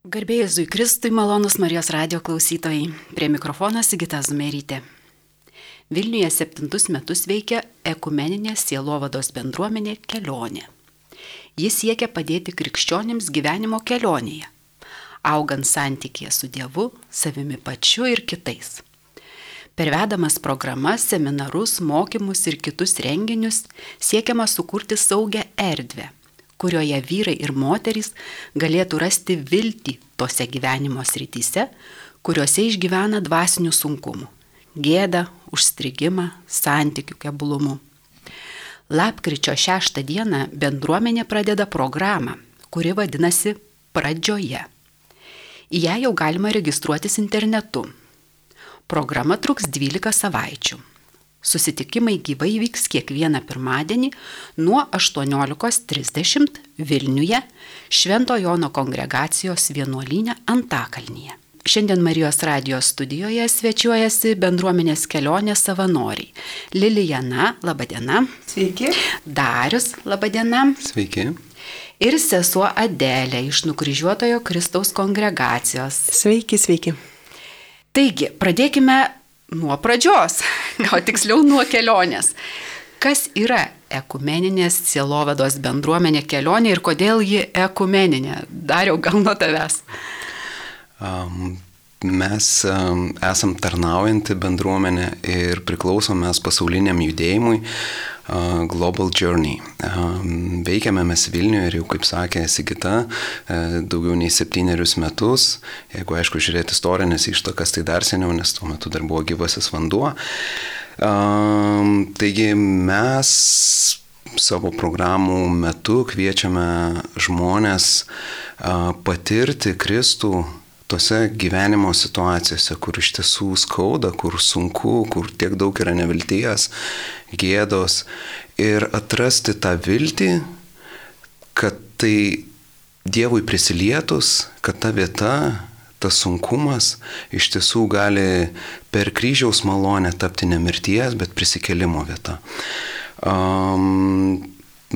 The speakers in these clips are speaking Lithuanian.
Garbėjai Zui Kristui, malonus Marijos radio klausytojai. Prie mikrofono Sigita Zumerytė. Vilniuje septintus metus veikia ekumeninė sielovados bendruomenė kelionė. Jis siekia padėti krikščionims gyvenimo kelionėje, augant santykėje su Dievu, savimi pačiu ir kitais. Per vedamas programas, seminarus, mokymus ir kitus renginius siekiama sukurti saugią erdvę kurioje vyrai ir moterys galėtų rasti viltį tose gyvenimo srityse, kuriuose išgyvena dvasinių sunkumų - gėdą, užstrigimą, santykių keblumų. Lapkričio 6 dieną bendruomenė pradeda programą, kuri vadinasi Pradžioje. Į ją jau galima registruotis internetu. Programa truks 12 savaičių. Susitikimai gyvai vyks kiekvieną pirmadienį nuo 18.30 Vilniuje Švento Jono kongregacijos vienuolynė Antakalnyje. Šiandien Marijos radijos studijoje svečiuojasi bendruomenės kelionės savanoriai. Lilijana, labadiena. Sveiki. Darius, labadiena. Sveiki. Ir sesuo Adelė iš nukryžiuotojo Kristaus kongregacijos. Sveiki, sveiki. Taigi, pradėkime nuo pradžios, gal tiksliau nuo kelionės. Kas yra ekumeninės sielovados bendruomenė kelionė ir kodėl ji ekumeninė? Dariau gal nuo tavęs. Um, mes um, esam tarnaujanti bendruomenė ir priklausomės pasauliniam judėjimui Global Journey. Veikiame mes Vilniuje ir jau, kaip sakė Sigita, uh, daugiau nei septynerius metus. Jeigu, aišku, žiūrėti istorinės ištakas, tai dar seniau, nes tuo metu dar buvo gyvasis vanduo. Taigi mes savo programų metu kviečiame žmonės patirti Kristų tose gyvenimo situacijose, kur iš tiesų skauda, kur sunku, kur tiek daug yra nevilties, gėdos ir atrasti tą viltį, kad tai Dievui prisilietus, kad ta vieta, tas sunkumas iš tiesų gali per kryžiaus malonę tapti ne mirties, bet prisikelimo vieta. Um,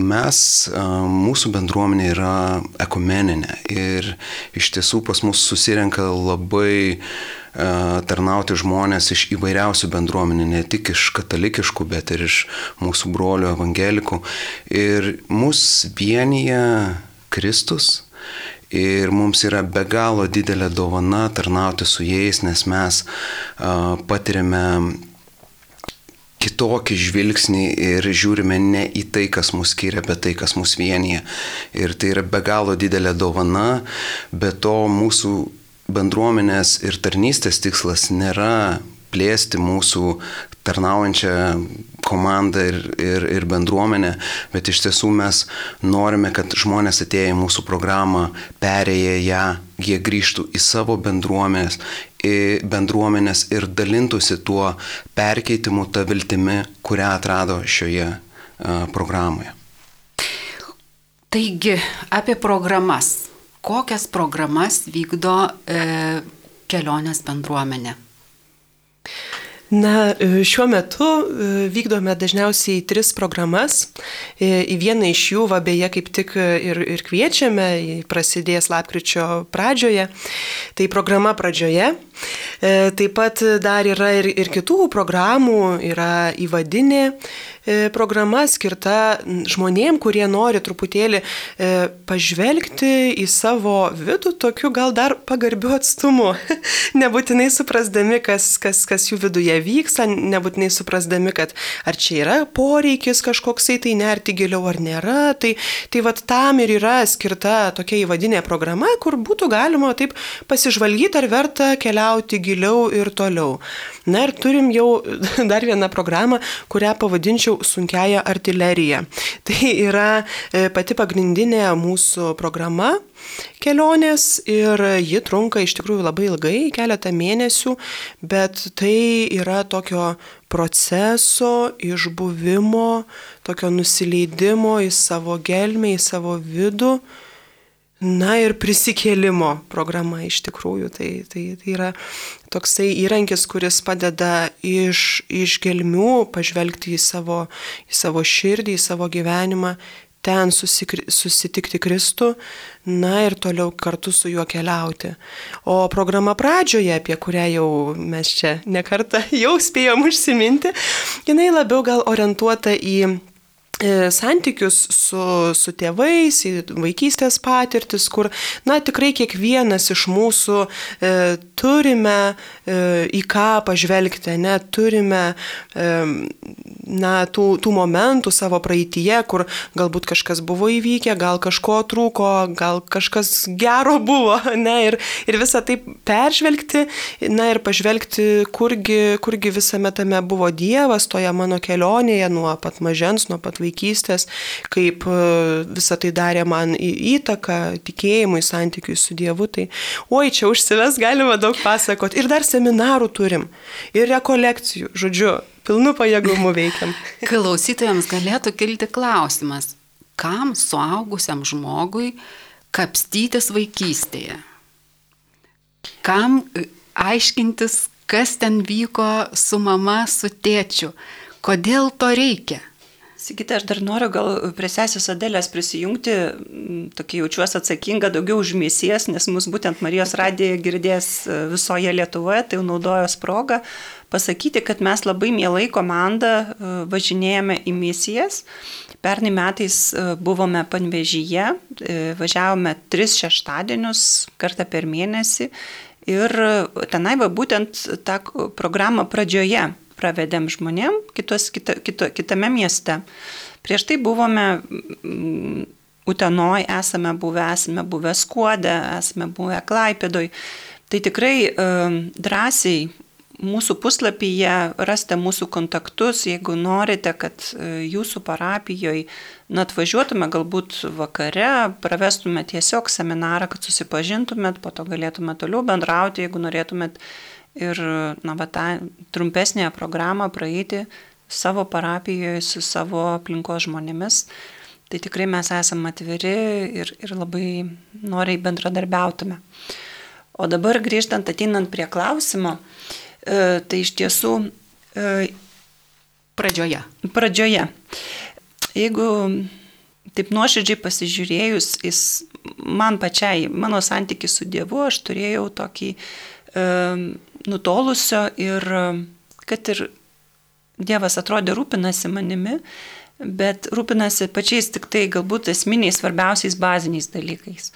mes, mūsų bendruomenė yra ekumeninė ir iš tiesų pas mus susirenka labai tarnauti žmonės iš įvairiausių bendruomenių, ne tik iš katalikiškų, bet ir iš mūsų brolių evangelikų. Ir mus vienyje Kristus. Ir mums yra be galo didelė dovana tarnauti su jais, nes mes uh, patiriame kitokį žvilgsnį ir žiūrime ne į tai, kas mus skiria, bet tai, kas mus vienyje. Ir tai yra be galo didelė dovana, bet to mūsų bendruomenės ir tarnystės tikslas nėra plėsti mūsų tarnaujančią komandą ir, ir, ir bendruomenę, bet iš tiesų mes norime, kad žmonės atėję į mūsų programą, perėję ją, jie grįžtų į savo bendruomenės, bendruomenės ir dalintųsi tuo perkeitimu, tą viltimi, kurią atrado šioje uh, programoje. Taigi, apie programas. Kokias programas vykdo e, kelionės bendruomenė? Na, e, šiuo metu e, vykdome dažniausiai tris programas. E, į vieną iš jų, va beje, kaip tik ir, ir kviečiame, prasidės lapkričio pradžioje. Tai programa pradžioje. Taip pat dar yra ir, ir kitų programų, yra įvadinė programa skirta žmonėm, kurie nori truputėlį pažvelgti į savo vidų tokiu gal dar pagarbiu atstumu, nebūtinai suprasdami, kas, kas, kas jų viduje vyksta, nebūtinai suprasdami, kad ar čia yra poreikis kažkoksai tai nerti giliau ar nėra. Tai, tai vad tam ir yra skirta tokia įvadinė programa, kur būtų galima taip pasižvalgyti, ar verta keliauti giliau ir toliau. Na ir turim jau dar vieną programą, kurią pavadinčiau sunkiaja artilerija. Tai yra e, pati pagrindinė mūsų programa kelionės ir ji trunka iš tikrųjų labai ilgai, keletą mėnesių, bet tai yra tokio proceso, išbuvimo, tokio nusileidimo į savo gelmę, į savo vidų. Na ir prisikėlimo programa iš tikrųjų. Tai, tai, tai yra toksai įrankis, kuris padeda iš, iš gelmių pažvelgti į savo, į savo širdį, į savo gyvenimą ten susitikti Kristų, na ir toliau kartu su juo keliauti. O programa pradžioje, apie kurią jau mes čia nekartą jau spėjom užsiminti, jinai labiau gal orientuota į santykius su, su tėvais, vaikystės patirtis, kur, na, tikrai kiekvienas iš mūsų e, turime e, į ką pažvelgti, ne, turime, e, na, tų, tų momentų savo praeitie, kur galbūt kažkas buvo įvykę, gal kažko trūko, gal kažkas gero buvo, ne, ir, ir visą tai peržvelgti, na, ir pažvelgti, kurgi, kurgi visame tame buvo Dievas toje mano kelionėje nuo pat mažens, nuo pat vaikystės, kaip e, visą tai darė man įtaką tikėjimui, santykiui su Dievu. Tai, oi, čia užsives galima daug pasakoti. Ir dar seminarų turim, ir rekolekcijų, žodžiu, pilnu pajėgumu veikiam. Klausytojams galėtų kilti klausimas, kam suaugusiam žmogui kapstytis vaikystėje? Kam e, aiškintis, kas ten vyko su mama, su tėčiu? Kodėl to reikia? Sigita, aš dar noriu gal prie sesės Adelės prisijungti, tokį jaučiuosi atsakinga daugiau už misijas, nes mus būtent Marijos radija girdės e, visoje Lietuvoje, tai jau naudojos progą pasakyti, kad mes labai mielai komandą e, važinėjame į misijas. Pernai metais e, buvome Panvežyje, važiavome tris šeštadienius kartą per mėnesį ir tenai va būtent tą programą pradžioje pravedėm žmonėm kitos, kita, kito, kitame mieste. Prieš tai buvome mm, Utenoj, esame buvę, esame buvę Skuodė, esame buvę Klaipėdoj. Tai tikrai drąsiai mūsų puslapyje rasite mūsų kontaktus, jeigu norite, kad e, jūsų parapijoje atvažiuotume galbūt vakare, pravestume tiesiog seminarą, kad susipažintumėt, po to galėtume toliau bendrauti, jeigu norėtumėt ir na, va, tą trumpesnę programą praeiti savo parapijoje su savo aplinkos žmonėmis. Tai tikrai mes esame atviri ir, ir labai noriai bendradarbiautume. O dabar grįžtant, ateinant prie klausimo, e, tai iš tiesų. E, pradžioje. Pradžioje. Jeigu taip nuoširdžiai pasižiūrėjus, jis man pačiai, mano santykis su Dievu, aš turėjau tokį e, nutolusio ir kad ir Dievas atrodė rūpinasi manimi, bet rūpinasi pačiais tik tai galbūt esminiais svarbiausiais baziniais dalykais.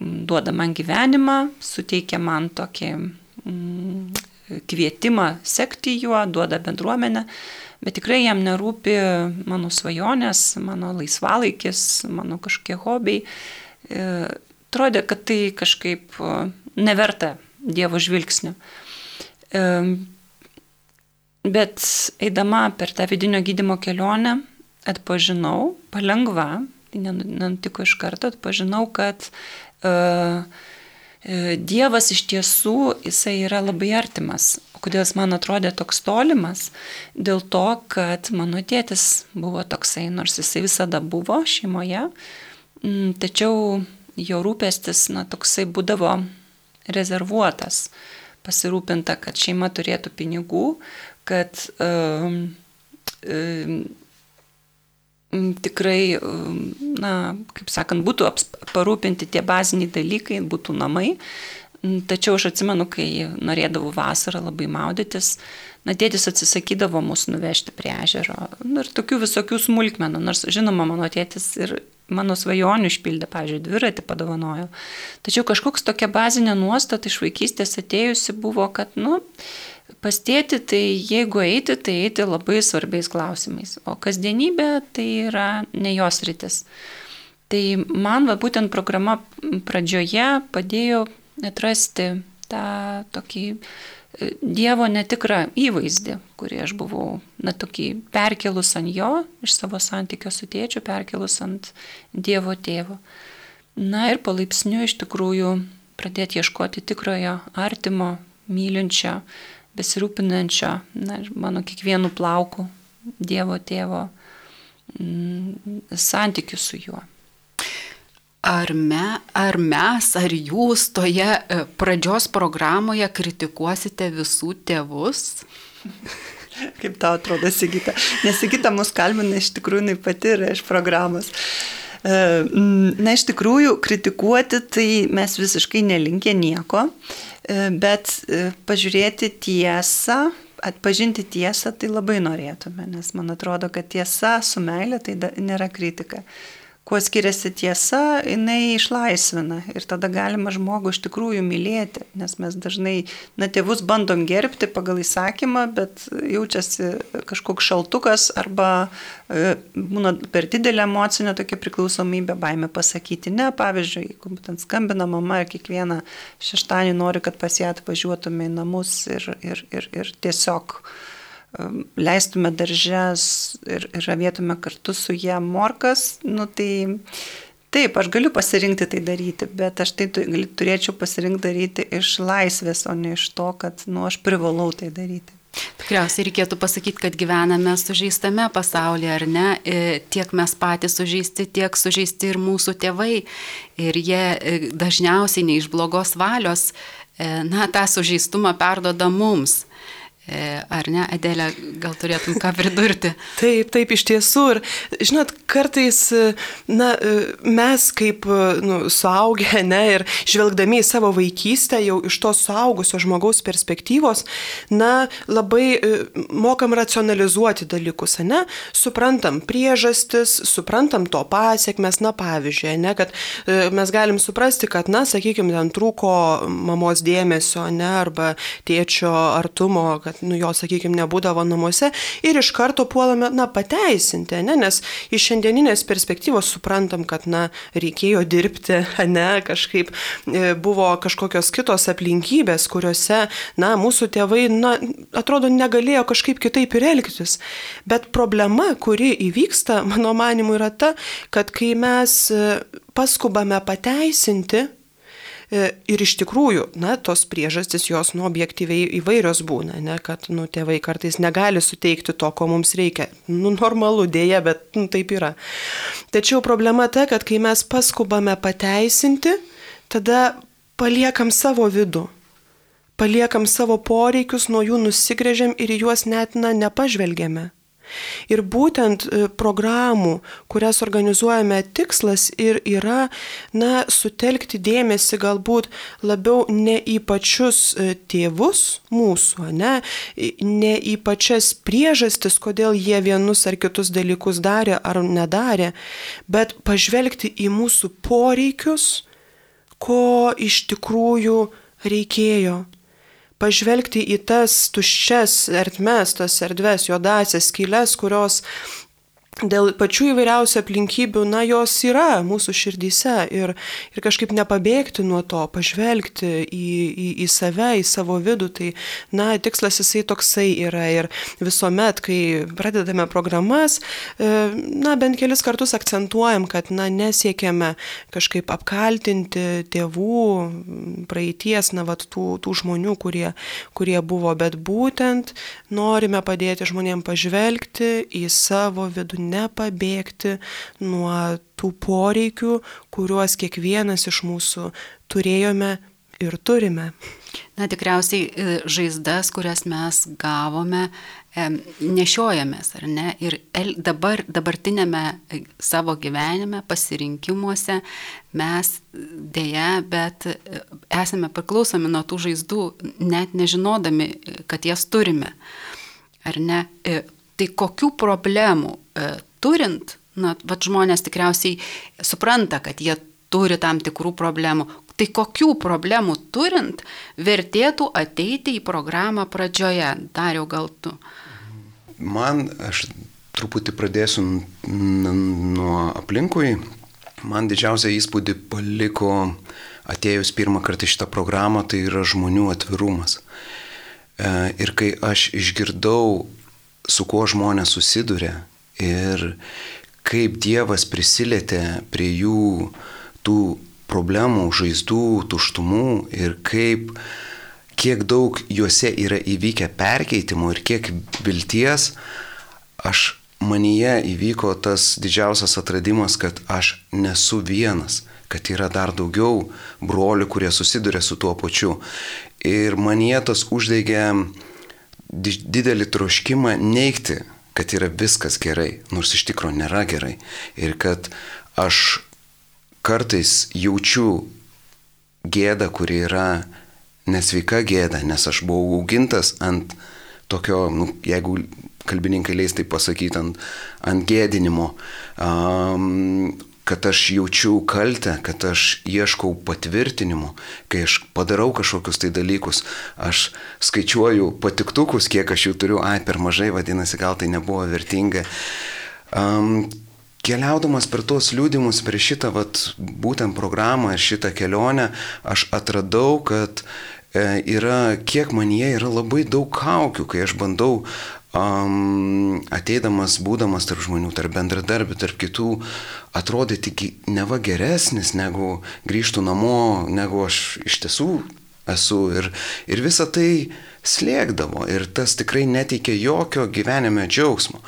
Duoda man gyvenimą, suteikia man tokį mm, kvietimą sekti juo, duoda bendruomenę, bet tikrai jam nerūpi mano svajonės, mano laisvalaikis, mano kažkokie hobiai. E, atrodė, kad tai kažkaip neverta Dievo žvilgsnio. Bet eidama per tą vidinio gydimo kelionę atpažinau, palengva, tai nenutiko iš karto, atpažinau, kad uh, Dievas iš tiesų, jisai yra labai artimas. O kodėl jis man atrodė toks tolimas? Dėl to, kad mano tėtis buvo toksai, nors jisai visada buvo šeimoje, tačiau jo rūpestis, na, toksai būdavo rezervuotas, pasirūpinta, kad šeima turėtų pinigų, kad um, um, tikrai, na, kaip sakant, būtų parūpinti tie baziniai dalykai, būtų namai. Tačiau aš atsimenu, kai norėdavau vasarą labai maudytis, na, tėtis atsisakydavo mus nuvežti prie ežero. Nu, ir tokių visokių smulkmenų, nors žinoma, mano tėtis ir mano svajonių išpildė, pavyzdžiui, dviratį padovanojo. Tačiau kažkoks tokia bazinė nuostata iš vaikystės atėjusi buvo, kad, nu, pastėti, tai jeigu eiti, tai eiti labai svarbiais klausimais, o kasdienybė tai yra ne jos rytis. Tai man va, būtent programa pradžioje padėjo atrasti tą tokį Dievo netikrą įvaizdį, kurį aš buvau, na, tokį perkelus ant jo, iš savo santykio su tėčiu, perkelus ant Dievo tėvo. Na ir palaipsniui iš tikrųjų pradėti ieškoti tikrojo, artimo, mylinčio, besirūpinančio, na, mano kiekvienu plauku Dievo tėvo mm, santykių su juo. Ar, me, ar mes, ar jūs toje e, pradžios programoje kritikuosite visų tėvus? Kaip tau atrodo, Sigita? Nes Sigita mus kalbina iš tikrųjų, jinai pati yra iš programos. E, na, iš tikrųjų, kritikuoti tai mes visiškai nelinkę nieko, e, bet pažiūrėti tiesą, atpažinti tiesą tai labai norėtume, nes man atrodo, kad tiesa su meilė tai nėra kritika kuo skiriasi tiesa, jinai išlaisvina. Ir tada galima žmogų iš tikrųjų mylėti, nes mes dažnai, na, tėvus bandom gerbti pagal įsakymą, bet jaučiasi kažkoks šaltukas arba e, būna per didelė emocinė tokia priklausomybė, baime pasakyti ne, pavyzdžiui, jeigu būtent skambina mama ir kiekvieną šeštąjį nori, kad pas ją atvažiuotume į namus ir, ir, ir, ir tiesiog leistume daržes ir, ir ravėtume kartu su jie morkas, nu tai taip, aš galiu pasirinkti tai daryti, bet aš tai turėčiau pasirinkti daryti iš laisvės, o ne iš to, kad nu, aš privalau tai daryti. Tikriausiai reikėtų pasakyti, kad gyvename sužeistame pasaulyje, ar ne? E, tiek mes patys sužeisti, tiek sužeisti ir mūsų tėvai. Ir jie e, dažniausiai ne iš blogos valios, e, na, tą sužeistumą perdoda mums. E, ar ne, Adelė, gal turėtum ką pridurti? taip, taip, iš tiesų. Ir, žinot, kartais, na, mes kaip nu, suaugę, ne, ir žvelgdami į savo vaikystę, jau iš to suaugusio žmogaus perspektyvos, na, labai e, mokam racionalizuoti dalykus, ne, suprantam priežastis, suprantam to pasiekmes, na, pavyzdžiui, ne, kad e, mes galim suprasti, kad, na, sakykime, ten trūko mamos dėmesio, ne, arba tėčio artumo, kad nu, jo, sakykime, nebūdavo namuose ir iš karto puolame, na, pateisinti, ne, nes iš šiandieninės perspektyvos suprantam, kad, na, reikėjo dirbti, ne, kažkaip e, buvo kažkokios kitos aplinkybės, kuriuose, na, mūsų tėvai, na, atrodo, negalėjo kažkaip kitaip ir elgtis. Bet problema, kuri įvyksta, mano manimu, yra ta, kad kai mes e, paskubame pateisinti, ir iš tikrųjų, na, tos priežastys jos, nu, objektyviai įvairios būna, ne, kad, nu, tėvai kartais negali suteikti to, ko mums reikia. Nu, normalu dėja, bet, nu, taip yra. Tačiau problema ta, kad kai mes paskubame pateisinti, tada paliekam savo vidų paliekam savo poreikius, nuo jų nusigrėžiam ir juos net na, nepažvelgiame. Ir būtent e, programų, kurias organizuojame, tikslas ir yra, na, sutelkti dėmesį galbūt labiau ne į pačius e, tėvus mūsų, ne, ne į pačias priežastis, kodėl jie vienus ar kitus dalykus darė ar nedarė, bet pažvelgti į mūsų poreikius, ko iš tikrųjų reikėjo pažvelgti į tas tuščias ertmes, tas erdves, juodasias skylės, kurios dėl pačių įvairiausių aplinkybių, na, jos yra mūsų širdyse ir, ir kažkaip nepabėgti nuo to, pažvelgti į, į, į save, į savo vidų, tai, na, tikslas jisai toksai yra ir visuomet, kai pradedame programas, e, na, bent kelis kartus akcentuojam, kad, na, nesiekiame kažkaip apkaltinti tėvų praeities, na, vat, tų, tų žmonių, kurie, kurie buvo, bet būtent norime padėti žmonėms pažvelgti į savo vidų nepabėgti nuo tų poreikių, kuriuos kiekvienas iš mūsų turėjome ir turime. Na tikriausiai e, žaizdas, kurias mes gavome, nešiojamės, ar ne? Ir dabar, dabartinėme e, savo gyvenime, pasirinkimuose mes dėja, bet e, esame priklausomi nuo tų žaizdų, net nežinodami, kad jas turime. Ar ne? Tai kokių problemų e, turint, na, va, žmonės tikriausiai supranta, kad jie turi tam tikrų problemų. Tai kokių problemų turint vertėtų ateiti į programą pradžioje? Dariau gal tu? Man, aš truputį pradėsiu nuo aplinkui. Man didžiausią įspūdį paliko atėjus pirmą kartą šitą programą, tai yra žmonių atvirumas. E, ir kai aš išgirdau su kuo žmonės susiduria ir kaip Dievas prisilietė prie jų tų problemų, žaizdų, tuštumų ir kaip kiek daug juose yra įvykę perkeitimų ir kiek vilties, aš manyje įvyko tas didžiausias atradimas, kad aš nesu vienas, kad yra dar daugiau brolių, kurie susiduria su tuo pačiu. Ir manyje tas uždegė didelį troškimą neikti, kad yra viskas gerai, nors iš tikrųjų nėra gerai. Ir kad aš kartais jaučiu gėdą, kuri yra nesveika gėda, nes aš buvau augintas ant tokio, nu, jeigu kalbininkai leis tai pasakyti, ant, ant gėdinimo, um, kad aš jaučiu kaltę, kad aš ieškau patvirtinimo, kai aš padarau kažkokius tai dalykus, aš skaičiuoju patiktukus, kiek aš jų turiu, ai per mažai, vadinasi, gal tai nebuvo vertinga. Um, Keliaudamas per tuos liūdimus, per šitą vat, būtent programą ir šitą kelionę, aš atradau, kad e, yra, kiek man jie yra labai daug kaukių, kai aš bandau um, ateidamas, būdamas tarp žmonių, tarp bendradarbių, tarp kitų, atrodyti neva geresnis, negu grįžtų namo, negu aš iš tiesų esu. Ir, ir visa tai slėgdavo ir tas tikrai neteikė jokio gyvenime džiaugsmo.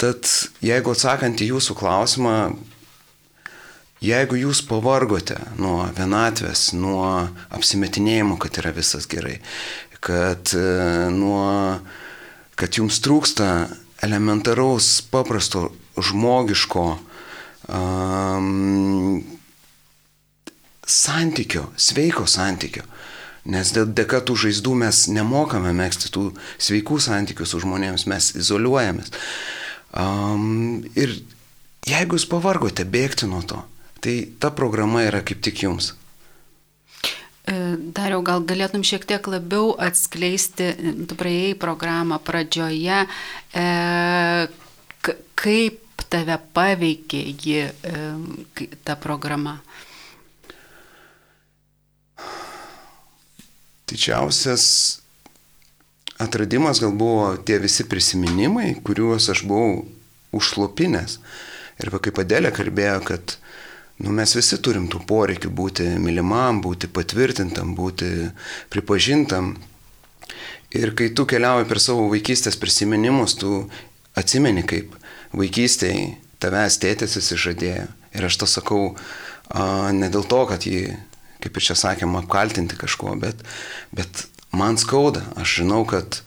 Tad jeigu atsakant į jūsų klausimą, jeigu jūs pavargote nuo vienatvės, nuo apsimetinėjimo, kad yra visas gerai, kad e, nuo kad jums trūksta elementaraus, paprasto, žmogiško um, santykio, sveiko santykio. Nes dėka tų žaizdų mes nemokame mėgsti tų sveikų santykių su žmonėmis, mes izoliuojamės. Um, ir jeigu jūs pavargote bėgti nuo to, tai ta programa yra kaip tik jums. E, Dariau, gal galėtum šiek tiek labiau atskleisti, tu praėjai programą pradžioje, e, kaip tave paveikė ji, e, ta programa? Didžiausias atradimas gal buvo tie visi prisiminimai, kuriuos aš buvau užslopinęs. Ir kaip Adėlė kalbėjo, kad Nu, mes visi turim tų poreikių būti mylimam, būti patvirtintam, būti pripažintam. Ir kai tu keliauji per savo vaikystės prisiminimus, tu atsimeni, kaip vaikystėje tavęs tėtis įsižadėjo. Ir aš to sakau a, ne dėl to, kad jį, kaip ir čia sakėm, apkaltinti kažkuo, bet, bet man skauda. Aš žinau, kad,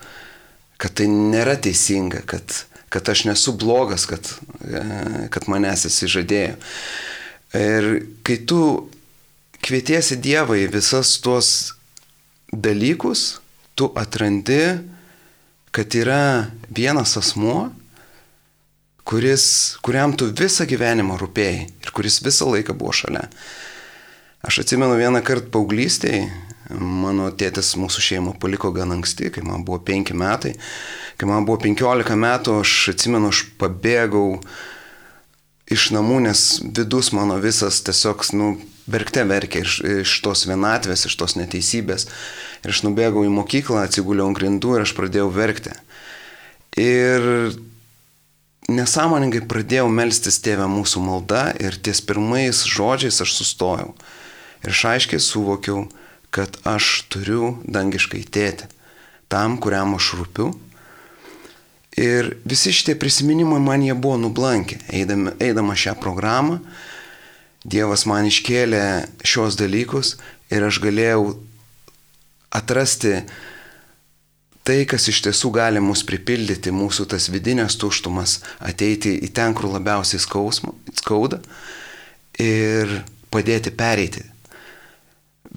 kad tai nėra teisinga, kad, kad aš nesu blogas, kad, e, kad manęs įsižadėjo. Ir kai tu kvietiesi Dievą į visas tuos dalykus, tu atrandi, kad yra vienas asmuo, kuris, kuriam tu visą gyvenimą rūpėjai ir kuris visą laiką buvo šalia. Aš atsimenu vieną kartą paauglystėje, mano tėtis mūsų šeimą paliko gan anksti, kai man buvo penki metai. Kai man buvo penkiolika metų, aš atsimenu, aš pabėgau iš namų, nes vidus mano visas tiesiog, nu, verkte verkė iš, iš tos vienatvės, iš tos neteisybės. Ir aš nubėgau į mokyklą, atsiguliau ant grindų ir aš pradėjau verkti. Ir nesąmoningai pradėjau melstis tėvę mūsų maldą ir ties pirmais žodžiais aš sustojau. Ir aš aiškiai suvokiau, kad aš turiu dangiškai tėti, tam, kuriam aš rūpiu Ir visi šitie prisiminimai man jie buvo nublankę. Eidama, eidama šią programą, Dievas man iškėlė šios dalykus ir aš galėjau atrasti tai, kas iš tiesų gali mus pripildyti, mūsų tas vidinės tuštumas, ateiti į ten, kur labiausiai skausma, skauda ir padėti pereiti.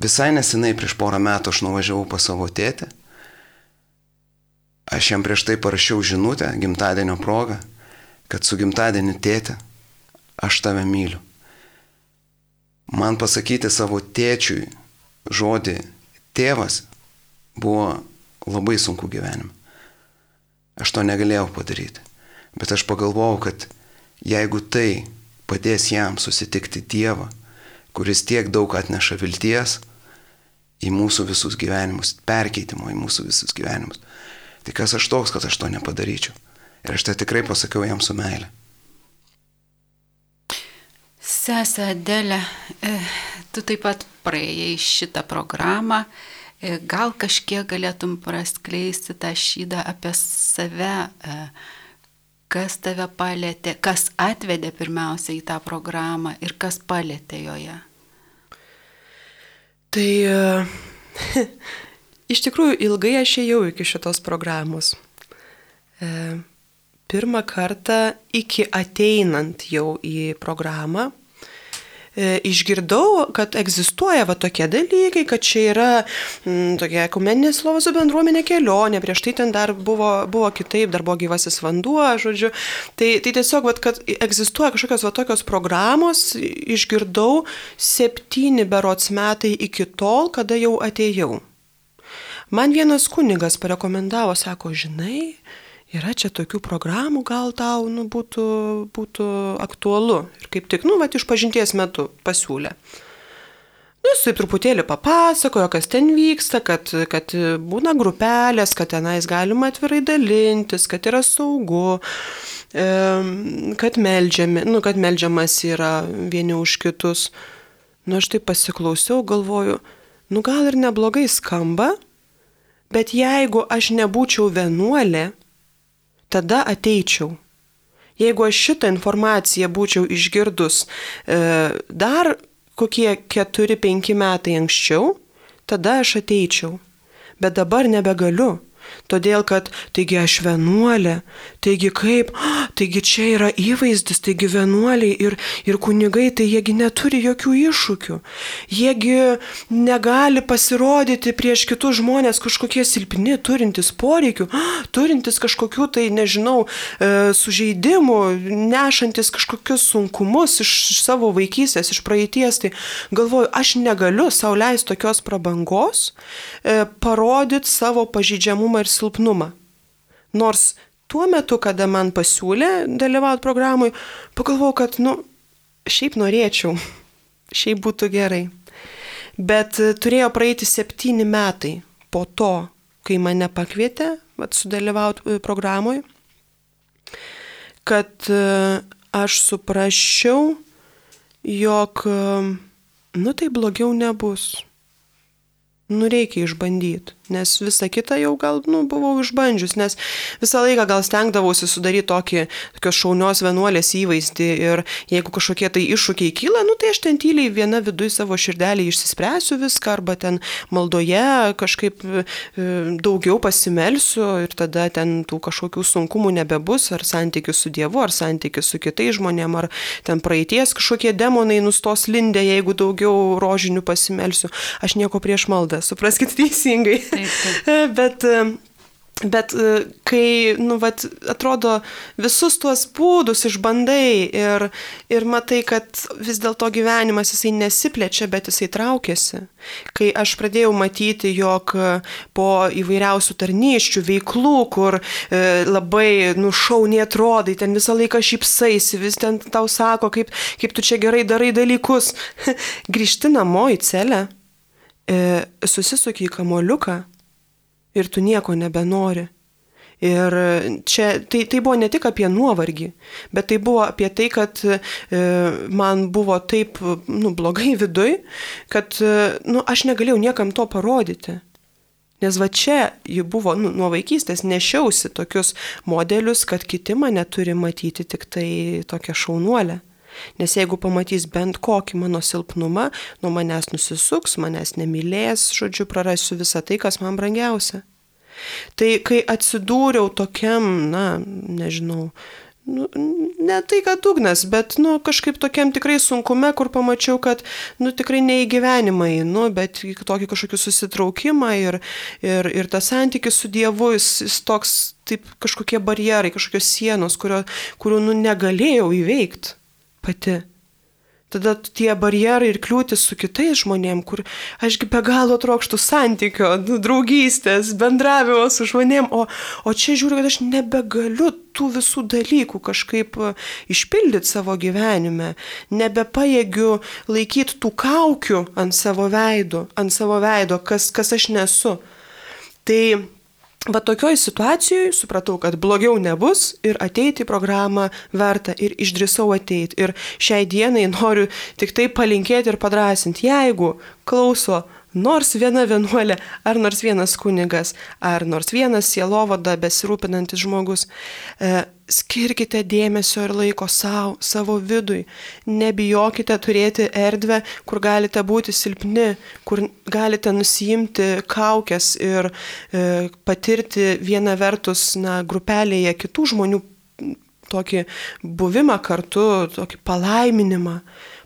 Visai nesenai prieš porą metų aš nuvažiavau pas savo tėtę Aš jam prieš tai parašiau žinutę gimtadienio progą, kad su gimtadieniu tėtė, aš tave myliu. Man pasakyti savo tėčiui žodį tėvas buvo labai sunku gyvenime. Aš to negalėjau padaryti. Bet aš pagalvojau, kad jeigu tai padės jam susitikti Dievą, kuris tiek daug atneša vilties į mūsų visus gyvenimus, perkeitimo į mūsų visus gyvenimus, Tai kas aš toks, kad aš to nepadaryčiau. Ir aš tai tikrai pasakiau jam su meilė. Sesė Adelė, e, tu taip pat praėjai šitą programą. E, gal kažkiek galėtum praskleisti tą šydą apie save, e, kas tave palėtė, kas atvedė pirmiausia į tą programą ir kas palėtė joje? Tai Iš tikrųjų, ilgai aš ėjau iki šitos programos. E, pirmą kartą iki ateinant jau į programą, E, išgirdau, kad egzistuoja va tokie dalykai, kad čia yra m, mm, tokia ekumeninė slovazų bendruomenė kelionė, prieš tai ten dar buvo, buvo kitaip, dar buvo gyvasis vanduo, žodžiu. Tai, tai tiesiog, va, kad egzistuoja kažkokios va tokios programos, išgirdau septyni berots metai iki tol, kada jau atėjau. Man vienas kunigas parekomendavo, sako, žinai, yra čia tokių programų, gal tau nu, būtų, būtų aktualu. Ir kaip tik, nu, va, iš pažinties metu pasiūlė. Nu, jis taip truputėlį papasakojo, kas ten vyksta, kad, kad būna grupelės, kad tenais galima atvirai dalintis, kad yra saugu, kad, melžiami, nu, kad melžiamas yra vieni už kitus. Nu, aš taip pasiklausiau, galvoju, nu gal ir neblogai skamba, bet jeigu aš nebūčiau vienuolė, tada ateičiau. Jeigu aš šitą informaciją būčiau išgirdus e, dar kokie 4-5 metai anksčiau, tada aš ateičiau. Bet dabar nebegaliu. Todėl, kad taigi aš vienuolė, taigi kaip, taigi čia yra įvaizdis, taigi vienuoliai ir, ir kunigai, tai jiegi neturi jokių iššūkių. Jiegi negali pasirodyti prieš kitus žmonės kažkokie silpni, turintys poreikių, turintys kažkokių tai, nežinau, e, sužeidimų, nešantis kažkokius sunkumus iš savo vaikystės, iš praeities. Tai galvoju, aš negaliu sauliais tokios prabangos e, parodyti savo pažydžiamumą ir silpnumą. Nors tuo metu, kada man pasiūlė dalyvauti programui, pagalvojau, kad, nu, šiaip norėčiau, šiaip būtų gerai. Bet e, turėjo praeiti septyni metai po to, kai mane pakvietė sudalyvauti e, programui, kad e, aš suprasčiau, jog, nu tai blogiau nebus nu reikia išbandyti, nes visą kitą jau gal, nu, buvau išbandžius, nes visą laiką gal stengdavausi sudaryti tokį, tokios šaunios vienuolės įvaizdį ir jeigu kažkokie tai iššūkiai kyla, nu, tai aš ten tyliai viena viduje savo širdelį išsispręsiu viską arba ten maldoje kažkaip e, daugiau pasimelsiu ir tada ten tų kažkokių sunkumų nebebus, ar santykių su Dievu, ar santykių su kitais žmonėm, ar ten praeities kažkokie demonai nustos lindę, jeigu daugiau rožinių pasimelsiu. Aš nieko prieš maldą supraskite teisingai. Taip, taip. Bet Bet kai, nu, vat, atrodo, visus tuos būdus išbandai ir, ir matai, kad vis dėlto gyvenimas jisai nesiplečia, bet jisai traukiasi. Kai aš pradėjau matyti, jog po įvairiausių tarnyščių veiklų, kur e, labai nušauniai atrodai, ten visą laiką šypsaisi, vis ten tau sako, kaip, kaip tu čia gerai darai dalykus, grįžti namo į celę e, susisuki į kamoliuką ir tu nieko nebenori. Ir čia tai, tai buvo ne tik apie nuovargį, bet tai buvo apie tai, kad e, man buvo taip nu, blogai viduj, kad e, nu, aš negalėjau niekam to parodyti. Nes va čia ji buvo nu, nuo vaikystės nešiausi tokius modelius, kad kiti mane turi matyti tik tai tokią šaunuolę. Nes jeigu pamatys bent kokį mano silpnumą, nuo manęs nusisuks, manęs nemylės, žodžiu, prarasiu visą tai, kas man brangiausia. Tai kai atsidūriau tokiam, na, nežinau, nu, ne tai, kad dugnas, bet, nu, kažkaip tokiam tikrai sunkume, kur pamačiau, kad, nu, tikrai ne į gyvenimą einu, bet tokį kažkokį susitraukimą ir, ir, ir tas santykis su Dievu, jis, jis toks, taip, kažkokie barjerai, kažkokios sienos, kurio, kurių, nu, negalėjau įveikti pati. Tada tie barjerai ir kliūtis su kitais žmonėm, kur ašgi be galo trokštų santykio, nu, draugystės, bendravimo su žmonėm, o, o čia žiūriu, kad aš nebegaliu tų visų dalykų kažkaip e, išpildyti savo gyvenime, nebepajėgiu laikyti tų kaukių ant savo veido, ant savo veido, kas, kas aš nesu. Tai Va tokioj situacijoje supratau, kad blogiau nebus ir ateiti į programą verta ir išdrįsau ateiti. Ir šiai dienai noriu tik tai palinkėti ir padrasinti, jeigu klauso nors viena vienuolė, ar nors vienas kunigas, ar nors vienas sielovada besirūpinantis žmogus. E, skirkite dėmesio ir laiko savo, savo vidui. Nebijokite turėti erdvę, kur galite būti silpni, kur galite nusijimti kaukės ir e, patirti viena vertus na, grupelėje kitų žmonių tokį buvimą kartu, tokį palaiminimą,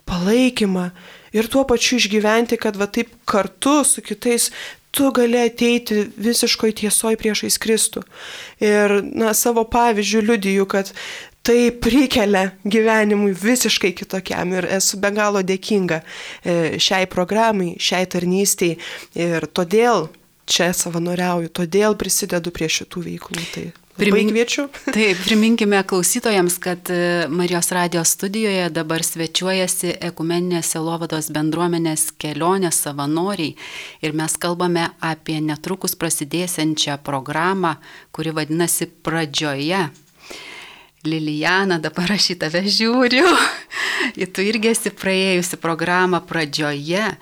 palaikymą ir tuo pačiu išgyventi, kad va taip kartu su kitais tu gali ateiti visiškoj tiesoje priešais Kristų. Ir na, savo pavyzdžių liudiju, kad tai prikelia gyvenimui visiškai kitokiam ir esu be galo dėkinga e, šiai programai, šiai tarnystiai ir todėl čia savanoriauju, todėl prisidedu prie šitų veiklų. Tai Primink, kviečiu. Taip, priminkime klausytojams, kad e, Marijos radijos studijoje dabar svečiuojasi ekumeninės Selovados bendruomenės kelionės savanoriai ir mes kalbame apie netrukus prasidėsiančią programą, kuri vadinasi Pradžioje. Lilijana, dabar aš į tave žiūriu. Ir tu irgi esi praėjusi programą pradžioje.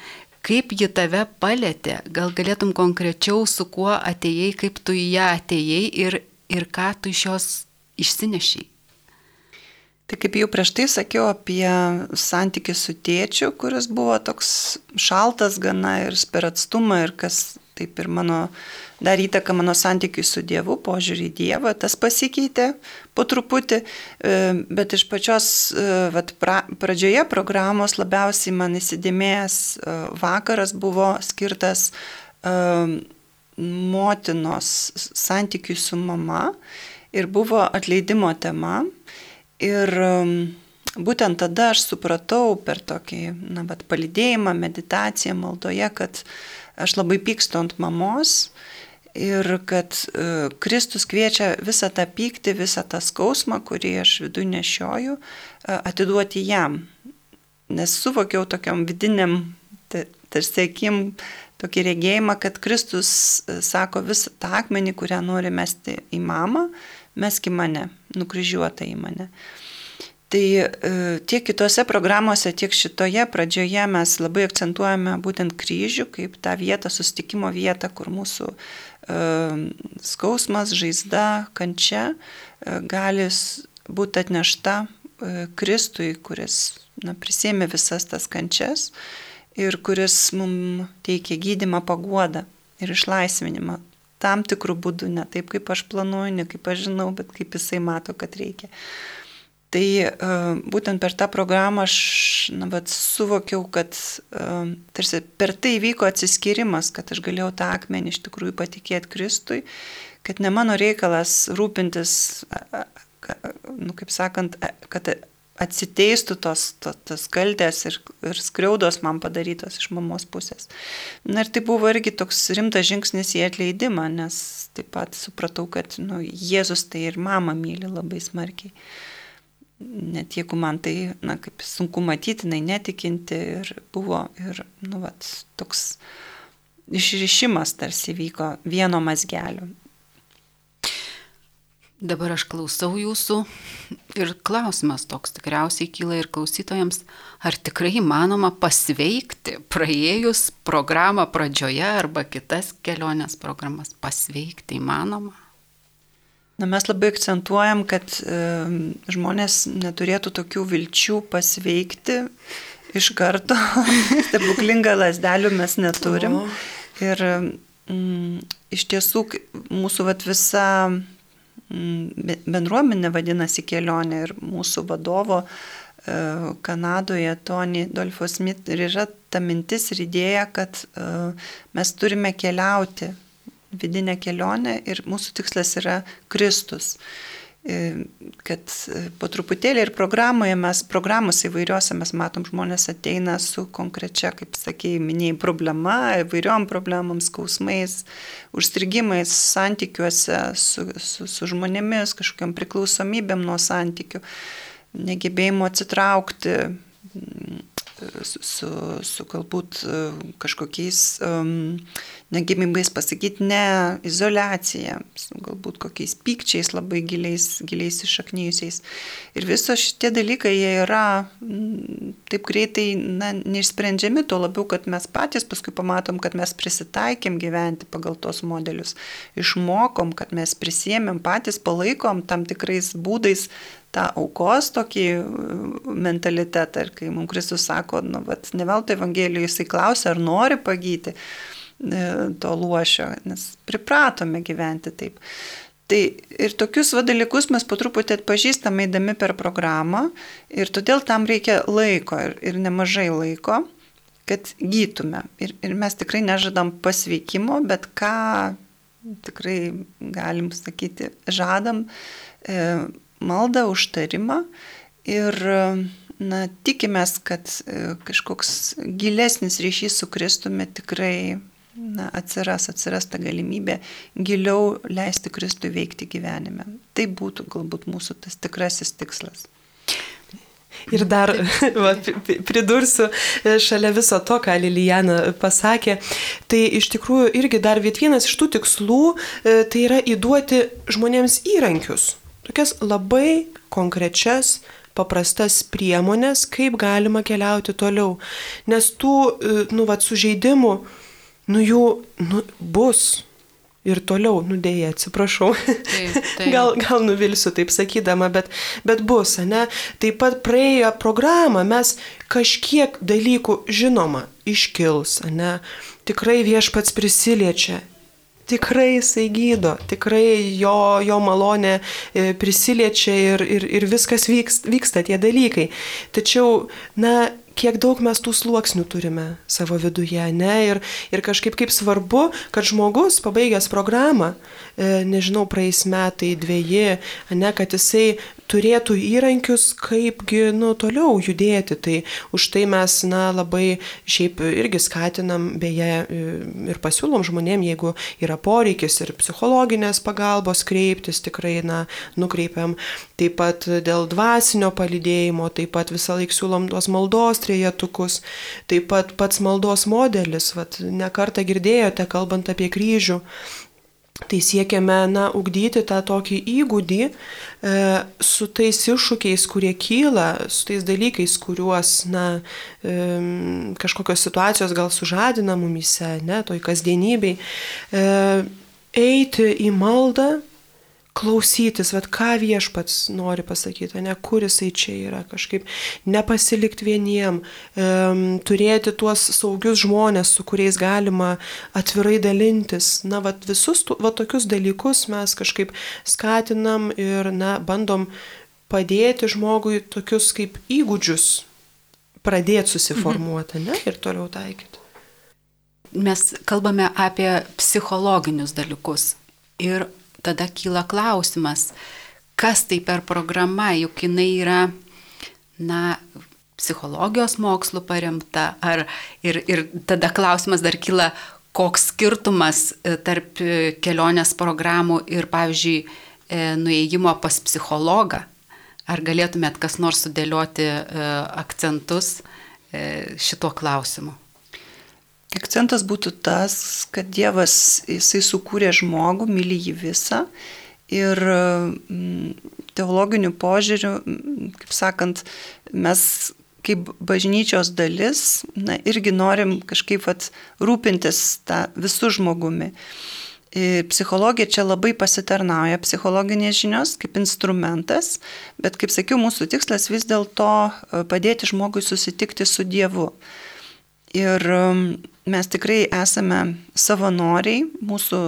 Kaip ji tave palėtė? Gal galėtum konkrečiau, su kuo atėjai, kaip tu į ją atėjai ir ir ką tu iš jos išsinešiai. Tai kaip jau prieš tai sakiau apie santykių su tėčiu, kuris buvo toks šaltas gana ir per atstumą ir kas taip ir mano dar įtaka mano santykiui su Dievu, požiūrį į Dievą, tas pasikeitė po truputį, e, bet iš pačios e, vat, pra, pradžioje programos labiausiai man įsidėmėjęs e, vakaras buvo skirtas motinos santykiui su mama ir buvo atleidimo tema. Ir um, būtent tada aš supratau per tokį, na, bet palidėjimą, meditaciją, maldoje, kad aš labai pykstu ant mamos ir kad uh, Kristus kviečia visą tą pyktį, visą tą skausmą, kurį aš viduje nešioju, uh, atiduoti jam. Nes suvokiau tokiam vidiniam, tarsi akim, tokį regėjimą, kad Kristus e, sako visą tą akmenį, kurią nori mesti į mamą, meski mane, nukryžiuotą į mane. Tai e, tiek kitose programuose, tiek šitoje pradžioje mes labai akcentuojame būtent kryžių kaip tą vietą, sustikimo vietą, kur mūsų uh, skausmas, žaizda, kančia gali būti atnešta Kristui, kuris na, prisėmė visas tas kančias ir kuris mums teikia gydimą, paguodą ir išlaisvinimą. Tam tikrų būdų, ne taip kaip aš planuoju, ne kaip aš žinau, bet kaip jisai mato, kad reikia. Tai uh, būtent per tą programą aš na, bet, suvokiau, kad uh, tarsi per tai vyko atsiskirimas, kad aš galėjau tą akmenį iš tikrųjų patikėti Kristui, kad ne mano reikalas rūpintis, nu, kaip sakant, kad atsiteistų tos, tos, tos kaltės ir, ir skriaudos man padarytos iš mamos pusės. Na ir tai buvo irgi toks rimtas žingsnis į atleidimą, nes taip pat supratau, kad nu, Jėzus tai ir mama myli labai smarkiai. Net jeigu man tai, na, kaip sunku matyti, jinai netikinti ir buvo ir, nu, vat, toks išrišimas tarsi vyko vieno mazgelio. Dabar aš klausau jūsų ir klausimas toks tikriausiai kyla ir klausytojams, ar tikrai įmanoma pasveikti praėjus programą pradžioje arba kitas kelionės programas pasveikti įmanoma? Na, mes labai akcentuojam, kad e, žmonės neturėtų tokių vilčių pasveikti iš karto. Stebuklingą lasdelių mes neturim. O. Ir mm, iš tiesų mūsų vat, visa bendruomenė vadinasi kelionė ir mūsų vadovo e, Kanadoje, Tony Dolfo Smith, ir yra ta mintis ir idėja, kad e, mes turime keliauti vidinę kelionę ir mūsų tikslas yra Kristus. E, kad e, po truputėlį ir programoje mes, programos įvairiuose mes matom, žmonės ateina su konkrečia, kaip sakėjai, minėjai, problema, įvairiom problemom, skausmais, užstrigimais santykiuose su, su, su žmonėmis, kažkokiam priklausomybėm nuo santykių, negebėjimu atsitraukti, su, su, galbūt kažkokiais um, negebėjimais pasakyti ne, izolacija, su galbūt kokiais pykčiais labai giliais, giliais išaknyjusiais. Ir viso šitie dalykai jie yra taip greitai na, neišsprendžiami, tuo labiau, kad mes patys paskui pamatom, kad mes prisitaikėm gyventi pagal tos modelius, išmokom, kad mes prisėmėm patys, palaikom tam tikrais būdais tą aukos tokį uh, mentalitetą. Ir kai mums Kristus sako, nu, vat, ne veltui Evangelijoje jisai klausia, ar nori pagyti e, to luošio, nes pripratome gyventi taip. Tai ir tokius va, dalykus mes po truputį atpažįstame eidami per programą ir todėl tam reikia laiko ir, ir nemažai laiko, kad gytume. Ir, ir mes tikrai nežadam pasveikimo, bet ką tikrai galim sakyti, žadam e, maldą, užtarimą ir na, tikimės, kad e, kažkoks gilesnis ryšys su Kristumi tikrai na, atsiras, atsiras ta galimybė giliau leisti Kristui veikti gyvenime. Tai būtų galbūt mūsų tas tikrasis tikslas. Ir dar va, pridursiu e, šalia viso to, ką Lilijana pasakė, tai iš tikrųjų irgi dar vienas iš tų tikslų, e, tai yra įduoti žmonėms įrankius tokias labai konkrečias, paprastas priemonės, kaip galima keliauti toliau. Nes tų, e, nu, vad, sužeidimų, nu, jų nu, bus. Ir toliau, nudėję, atsiprašau. Taip, taip. Gal, gal nuvilsiu taip sakydama, bet, bet bus, ne? Taip pat praėjo programą, mes kažkiek dalykų žinoma iškils, ne? Tikrai viešpats prisiliečia, tikrai jisai gydo, tikrai jo, jo malonė e, prisiliečia ir, ir, ir viskas vyksta, vyksta tie dalykai. Tačiau, na, kiek daug mes tų sluoksnių turime savo viduje, ne? Ir, ir kažkaip kaip svarbu, kad žmogus, pabaigęs programą, e, nežinau, praeis metai, dviejį, ne, kad jisai turėtų įrankius, kaipgi, nu, toliau judėti. Tai už tai mes, na, labai šiaip irgi skatinam, beje, ir pasiūlom žmonėm, jeigu yra poreikis ir psichologinės pagalbos kreiptis, tikrai, na, nukreipiam. Taip pat dėl dvasinio palydėjimo, taip pat visą laiką siūlom tuos maldos trejetukus, taip pat pats maldos modelis, vat, nekartą girdėjote, kalbant apie kryžių, Tai siekiame, na, ugdyti tą tokį įgūdį e, su tais iššūkiais, kurie kyla, su tais dalykais, kuriuos, na, e, kažkokios situacijos gal sužadina mumise, ne, toj kasdienybei. E, eiti į maldą, klausytis, vad ką viešpats nori pasakyti, ne kur jisai čia yra, kažkaip nepasilikti vieniem, um, turėti tuos saugius žmonės, su kuriais galima atvirai dalintis. Na, vad visus tu, va, tokius dalykus mes kažkaip skatinam ir, na, bandom padėti žmogui tokius kaip įgūdžius pradėti susiformuoti, mhm. ne, ir toliau taikyti. Mes kalbame apie psichologinius dalykus. Ir tada kyla klausimas, kas tai per programa, juk jinai yra, na, psichologijos mokslų paremta, ar, ir, ir tada klausimas dar kyla, koks skirtumas e, tarp e, kelionės programų ir, pavyzdžiui, e, nuėjimo pas psichologą. Ar galėtumėt kas nors sudėlioti akcentus šituo klausimu? Akcentas būtų tas, kad Dievas, jisai sukūrė žmogų, myli jį visą ir mm, teologiniu požiūriu, mm, kaip sakant, mes kaip bažnyčios dalis, na, irgi norim kažkaip at, rūpintis tą visų žmogumi. Psichologija čia labai pasitarnauja, psichologinės žinios kaip instrumentas, bet kaip sakiau, mūsų tikslas vis dėlto e, padėti žmogui susitikti su Dievu. Ir um, mes tikrai esame savanoriai, mūsų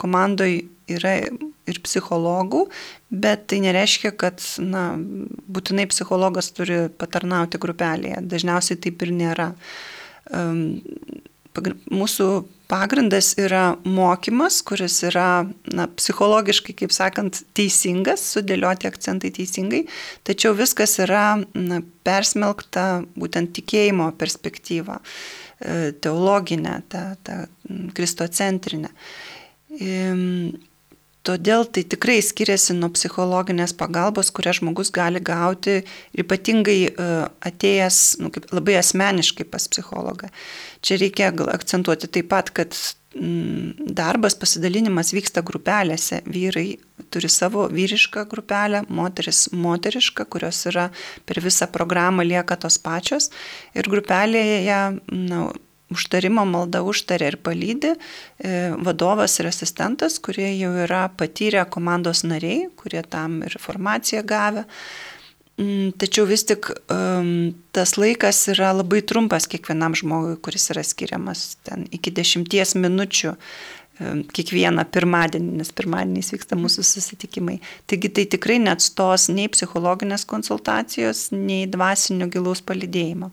komandoje yra ir psichologų, bet tai nereiškia, kad na, būtinai psichologas turi patarnauti grupelėje. Dažniausiai taip ir nėra. Um, mūsų pagrindas yra mokymas, kuris yra na, psichologiškai, kaip sakant, teisingas, sudėlioti akcentai teisingai, tačiau viskas yra na, persmelkta būtent tikėjimo perspektyva, e, teologinė, ta, ta kristocentrinė. Todėl tai tikrai skiriasi nuo psichologinės pagalbos, kurią žmogus gali gauti ypatingai e, atėjęs nu, labai asmeniškai pas psichologą. Čia reikia akcentuoti taip pat, kad mm, darbas, pasidalinimas vyksta grupelėse. Vyrai turi savo vyrišką grupelę, moteris moterišką, kurios yra per visą programą lieka tos pačios. Ir grupelėje na, užtarimo malda užtarė ir palydė e, vadovas ir asistentas, kurie jau yra patyrę komandos nariai, kurie tam ir informaciją gavę. Mm, tačiau vis tik tas laikas yra labai trumpas kiekvienam žmogui, kuris yra skiriamas ten iki dešimties minučių kiekvieną pirmadienį, nes pirmadieniais vyksta mūsų susitikimai. Taigi tai tikrai neatstos nei psichologinės konsultacijos, nei dvasinio gilaus palidėjimo.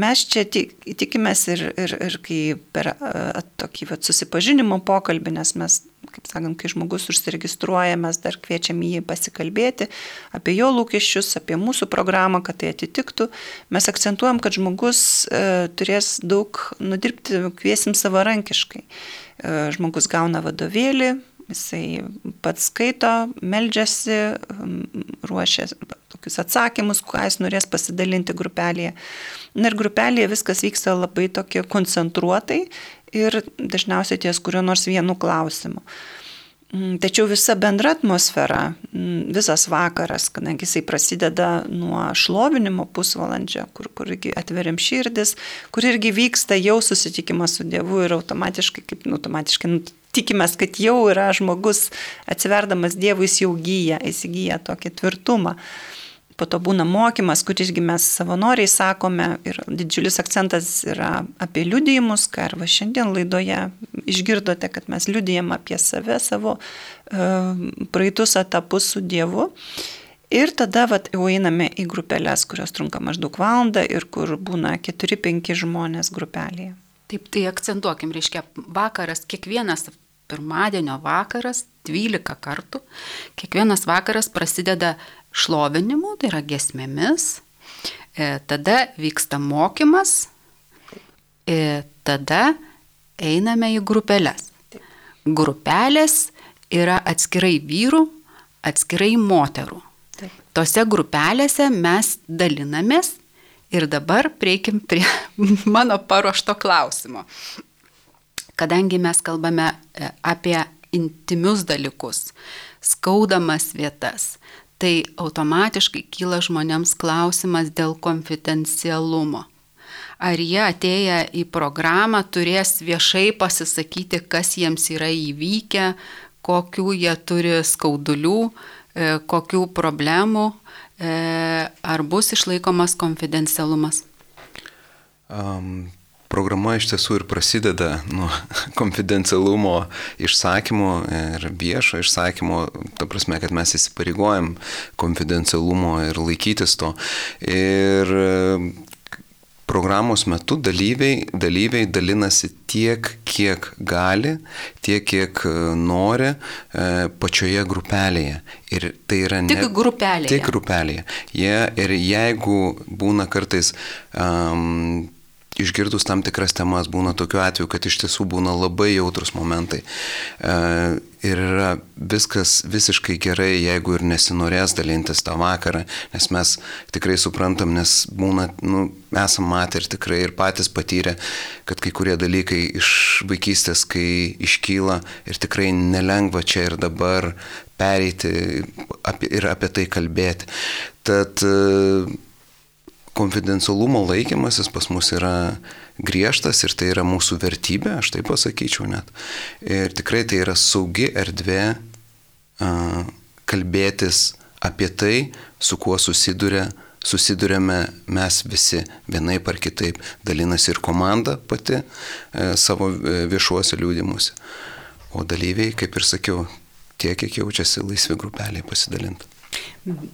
Mes čia tikimės ir, ir, ir kai per tokį vat, susipažinimo pokalbį, nes mes kaip sakant, kai žmogus užsiregistruoja, mes dar kviečiam jį pasikalbėti apie jo lūkesčius, apie mūsų programą, kad tai atitiktų. Mes akcentuojam, kad žmogus e, turės daug nudirbti, kviesim savarankiškai. E, žmogus gauna vadovėlį, jisai pats skaito, meldžiasi, ruošia tokius atsakymus, ką jis norės pasidalinti grupelėje. Na ir grupelėje viskas vyksta labai tokie koncentruotai ir dažniausiai ties kurio nors vienu klausimu. Mm, tačiau visa bendra atmosfera, mm, visas vakaras, kadangi jisai prasideda nuo šlovinimo pusvalandžio, kur, kur atveriam širdis, kur irgi vyksta jau susitikimas su Dievu ir automatiškai, kaip nu, automatiškai nu, tikimės, kad jau yra žmogus atsiverdamas Dievui, jis jau gyja, jis įgyja tokį tvirtumą. Po to būna mokymas, kur irgi mes savanoriai sakome ir didžiulis akcentas yra apie liudijimus, ką ir va šiandien laidoje išgirdote, kad mes liudijam apie save, savo uh, praeitus etapus su Dievu. Ir tada vat, jau einame į grupelės, kurios trunka maždaug valandą ir kur būna 4-5 žmonės grupelėje. Taip, tai akcentuokim, reiškia, vakaras, kiekvienas pirmadienio vakaras, 12 kartų, kiekvienas vakaras prasideda šlovinimu, tai yra gesmėmis, e, tada vyksta mokymas, e, tada einame į grupelės. Grupelės yra atskirai vyrų, atskirai moterų. Taip. Tose grupelėse mes dalinamės ir dabar prieikim prie mano paruošto klausimo. Kadangi mes kalbame e, apie intimius dalykus, skaudamas vietas, tai automatiškai kyla žmonėms klausimas dėl konfidencialumo. Ar jie atėję į programą turės viešai pasisakyti, kas jiems yra įvykę, kokių jie turi skaudulių, e, kokių problemų, e, ar bus išlaikomas konfidencialumas? Um, programa iš tiesų ir prasideda nuo konfidencialumo išsakymo ir viešo išsakymo, ta prasme, kad mes įsipareigojam konfidencialumo ir laikytis to. Ir programos metu dalyviai, dalyviai dalinasi tiek, kiek gali, tiek, kiek nori e, pačioje grupelėje. Ir tai yra ne. Tik grupelėje. Tik grupelėje. Jie, ir jeigu būna kartais um, išgirdus tam tikras temas būna tokiu atveju, kad iš tiesų būna labai jautrus momentai. E, ir yra viskas visiškai gerai, jeigu ir nesinorės dalintis tą vakarą, nes mes tikrai suprantam, nes būna, nu, esam matę ir tikrai ir patys patyrę, kad kai kurie dalykai iš vaikystės, kai iškyla ir tikrai nelengva čia ir dabar pereiti apie, ir apie tai kalbėti. Tad konfidencialumo laikymasis pas mus yra griežtas ir tai yra mūsų vertybė, aš taip pasakyčiau net. Ir tikrai tai yra saugi erdvė uh, kalbėtis apie tai, su kuo susiduria, susidurėme mes visi vienaip ar kitaip. Dalinasi ir komanda pati e, savo e, viešuose liūdimuose. O dalyviai, kaip ir sakiau, tiek, kiek jaučiasi laisvi grupeliai pasidalinti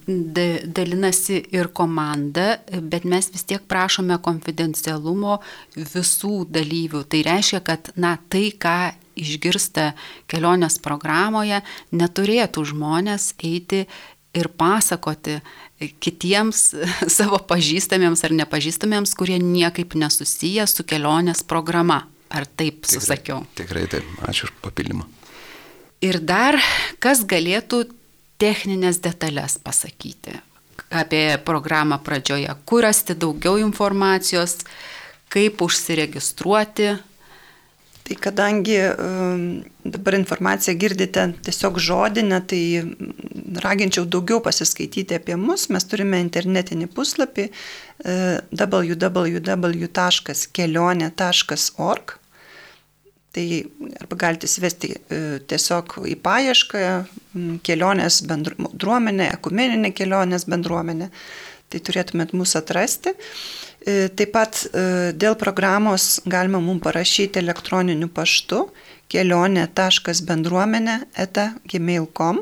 dalinasi ir komanda, bet mes vis tiek prašome konfidencialumo visų dalyvių. Tai reiškia, kad na, tai, ką išgirsta kelionės programoje, neturėtų žmonės eiti ir pasakoti kitiems savo pažįstamiems ar nepažįstamiems, kurie niekaip nesusiję su kelionės programa. Ar taip tikrai, susakiau? Tikrai taip. Ačiū už papildymą. Ir dar, kas galėtų techninės detalės pasakyti apie programą pradžioje, kur rasti daugiau informacijos, kaip užsiregistruoti. Tai kadangi um, dabar informaciją girdite tiesiog žodinę, tai raginčiau daugiau pasiskaityti apie mus. Mes turime internetinį puslapį uh, www.kelionė.org. Tai arba galite įsivesti uh, tiesiog į paiešką kelionės bendruomenė, ekumeninė kelionės bendruomenė. Tai turėtumėt mūsų atrasti. E, taip pat e, dėl programos galima mums parašyti elektroniniu paštu kelionė.bendruomenė eta gmail.com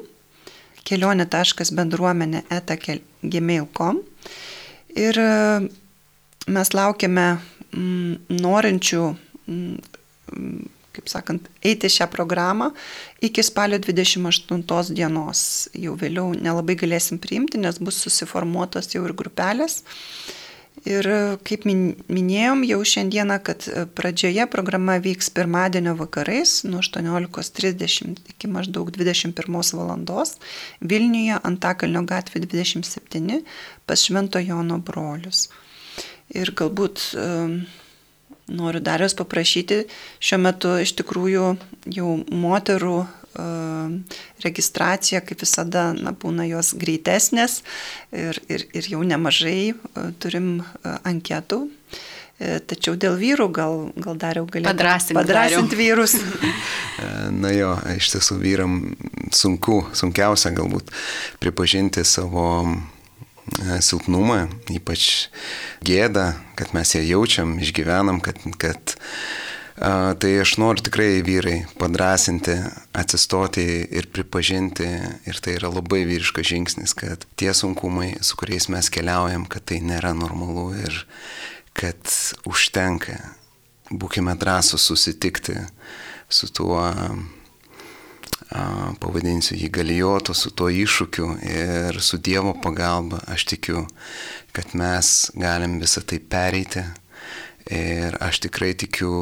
kelionė.bendruomenė eta gmail.com ir e, mes laukiame norinčių, kaip sakant, eiti šią programą iki spalio 28 dienos. Jau vėliau nelabai galėsim priimti, nes bus susiformuotos jau ir grupelės. Ir kaip minėjom jau šiandieną, kad pradžioje programa vyks pirmadienio vakarais nuo 18.30 iki maždaug 21 valandos Vilniuje Antakalnio gatvė 27 pas Švento Jono brolius. Ir galbūt noriu dar jūs paprašyti, šiuo metu iš tikrųjų jau moterų registracija, kaip visada, na, būna jos greitesnės ir, ir, ir jau nemažai turim anketų. E, tačiau dėl vyrų gal, gal dariau galėtų padrasinti, padrasinti vyrus. Na jo, iš tiesų vyram sunku, sunkiausia galbūt pripažinti savo e, silpnumą, ypač gėdą, kad mes ją jaučiam, išgyvenam, kad, kad Tai aš noriu tikrai vyrai padrasinti, atsistoti ir pripažinti, ir tai yra labai vyriškas žingsnis, kad tie sunkumai, su kuriais mes keliaujam, kad tai nėra normalu ir kad užtenka. Būkime drąsus susitikti su tuo, pavadinsiu jį galijotu, su tuo iššūkiu ir su Dievo pagalba aš tikiu, kad mes galim visą tai pereiti. Ir aš tikrai tikiu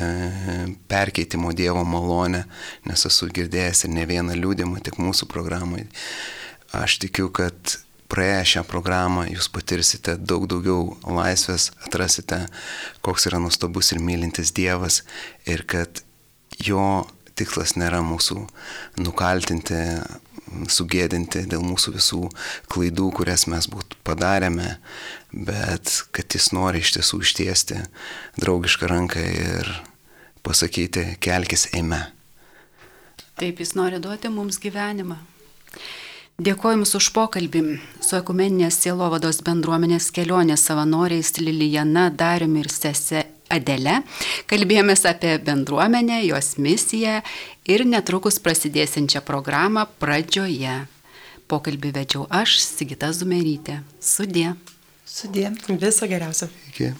E, perkeitimo Dievo malonę, nes esu girdėjęs ir ne vieną liūdimą tik mūsų programai. Aš tikiu, kad praėję šią programą jūs patirsite daug daugiau laisvės, atrasite, koks yra nustabus ir mylintis Dievas ir kad jo tikslas nėra mūsų nukaltinti, sugėdinti dėl mūsų visų klaidų, kurias mes būt padarėme, bet kad jis nori iš tiesų ištiesti draugišką ranką ir pasakyti, kelkis eime. Taip, jis nori duoti mums gyvenimą. Dėkoju Jums už pokalbį su ekumeninės sielovados bendruomenės kelionės savanoriais Lilijana, Dariumi ir sese Adele. Kalbėjomės apie bendruomenę, jos misiją ir netrukus prasidėsinčią programą pradžioje. Pokalbį vedžiau aš, Sigita Zumerytė. Sudė. Sudė. Viso geriausio. Iki.